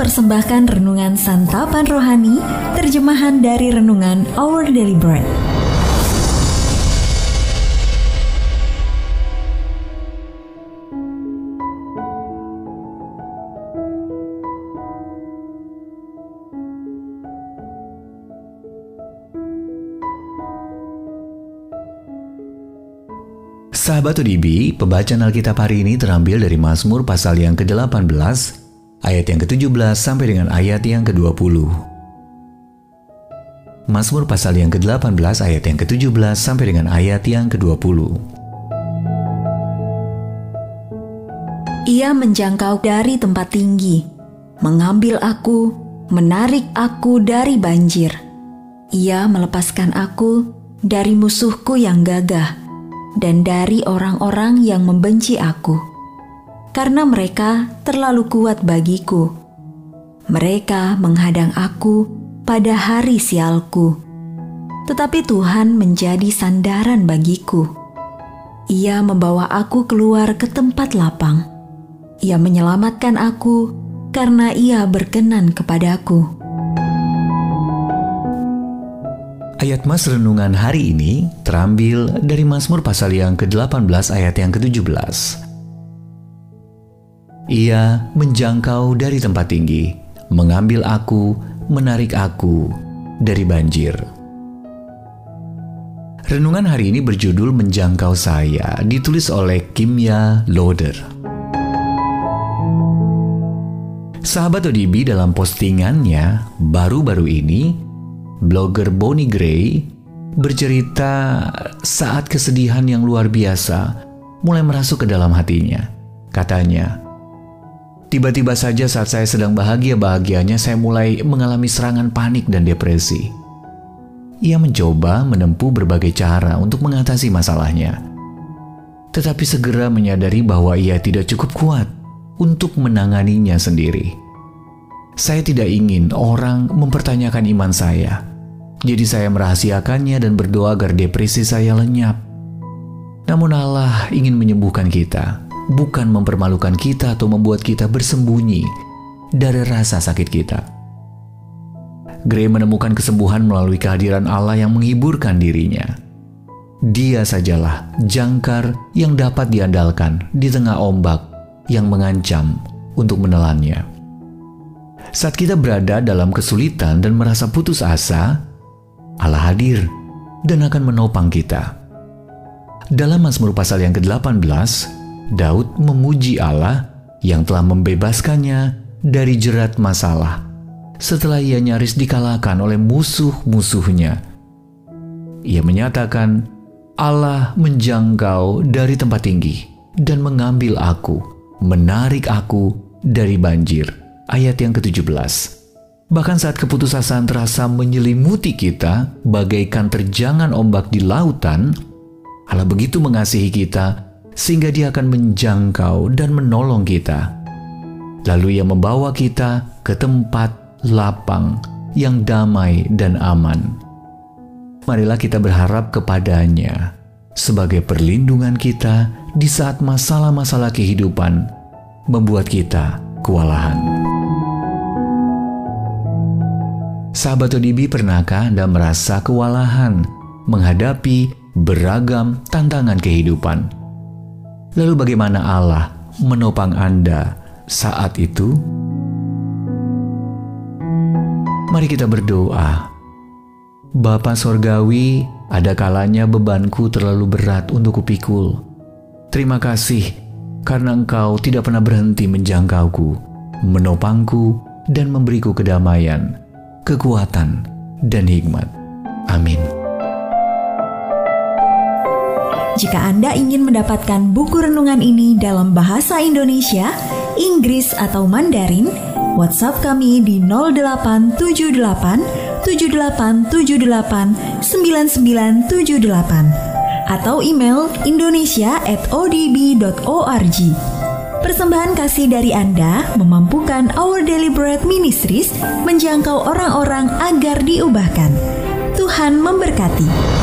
mempersembahkan renungan santapan rohani, terjemahan dari renungan Our Daily Bread. Sahabat ODB, pembacaan Alkitab hari ini terambil dari Mazmur pasal yang ke-18, ayat yang ke-17 sampai dengan ayat yang ke-20. Mazmur pasal yang ke-18 ayat yang ke-17 sampai dengan ayat yang ke-20. Ia menjangkau dari tempat tinggi, mengambil aku, menarik aku dari banjir. Ia melepaskan aku dari musuhku yang gagah dan dari orang-orang yang membenci aku, karena mereka terlalu kuat bagiku. Mereka menghadang aku pada hari sialku, tetapi Tuhan menjadi sandaran bagiku. Ia membawa aku keluar ke tempat lapang. Ia menyelamatkan aku karena Ia berkenan kepadaku. Ayat Mas Renungan hari ini terambil dari Mazmur pasal yang ke-18 ayat yang ke-17. Ia menjangkau dari tempat tinggi, mengambil aku, menarik aku dari banjir. Renungan hari ini berjudul Menjangkau Saya, ditulis oleh Kimya Loader. Sahabat ODB dalam postingannya baru-baru ini blogger Bonnie Gray bercerita saat kesedihan yang luar biasa mulai merasuk ke dalam hatinya. Katanya, tiba-tiba saja saat saya sedang bahagia-bahagianya saya mulai mengalami serangan panik dan depresi. Ia mencoba menempuh berbagai cara untuk mengatasi masalahnya. Tetapi segera menyadari bahwa ia tidak cukup kuat untuk menanganinya sendiri. Saya tidak ingin orang mempertanyakan iman saya jadi saya merahasiakannya dan berdoa agar depresi saya lenyap. Namun Allah ingin menyembuhkan kita, bukan mempermalukan kita atau membuat kita bersembunyi dari rasa sakit kita. Gray menemukan kesembuhan melalui kehadiran Allah yang menghiburkan dirinya. Dia sajalah jangkar yang dapat diandalkan di tengah ombak yang mengancam untuk menelannya. Saat kita berada dalam kesulitan dan merasa putus asa, Allah hadir dan akan menopang kita. Dalam Mazmur pasal yang ke-18, Daud memuji Allah yang telah membebaskannya dari jerat masalah setelah ia nyaris dikalahkan oleh musuh-musuhnya. Ia menyatakan, Allah menjangkau dari tempat tinggi dan mengambil aku, menarik aku dari banjir. Ayat yang ke-17. Bahkan saat keputusasaan terasa menyelimuti kita bagaikan terjangan ombak di lautan, Allah begitu mengasihi kita sehingga dia akan menjangkau dan menolong kita. Lalu ia membawa kita ke tempat lapang yang damai dan aman. Marilah kita berharap kepadanya sebagai perlindungan kita di saat masalah-masalah kehidupan membuat kita kewalahan. Sahabat ODB, pernahkah Anda merasa kewalahan menghadapi beragam tantangan kehidupan? Lalu bagaimana Allah menopang Anda saat itu? Mari kita berdoa. Bapa Sorgawi, ada kalanya bebanku terlalu berat untuk kupikul. Terima kasih karena Engkau tidak pernah berhenti menjangkauku, menopangku, dan memberiku kedamaian kekuatan, dan hikmat. Amin. Jika Anda ingin mendapatkan buku renungan ini dalam bahasa Indonesia, Inggris, atau Mandarin, WhatsApp kami di 0878 7878 9978 atau email indonesia@odb.org. Persembahan kasih dari Anda memampukan Our Bread Ministries menjangkau orang-orang agar diubahkan. Tuhan memberkati.